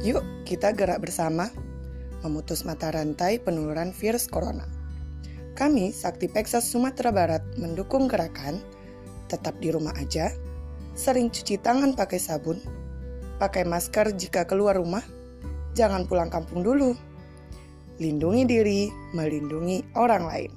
Yuk, kita gerak bersama memutus mata rantai penularan virus corona. Kami, Sakti Peksas Sumatera Barat, mendukung gerakan tetap di rumah aja, sering cuci tangan pakai sabun, pakai masker jika keluar rumah, jangan pulang kampung dulu. Lindungi diri, melindungi orang lain.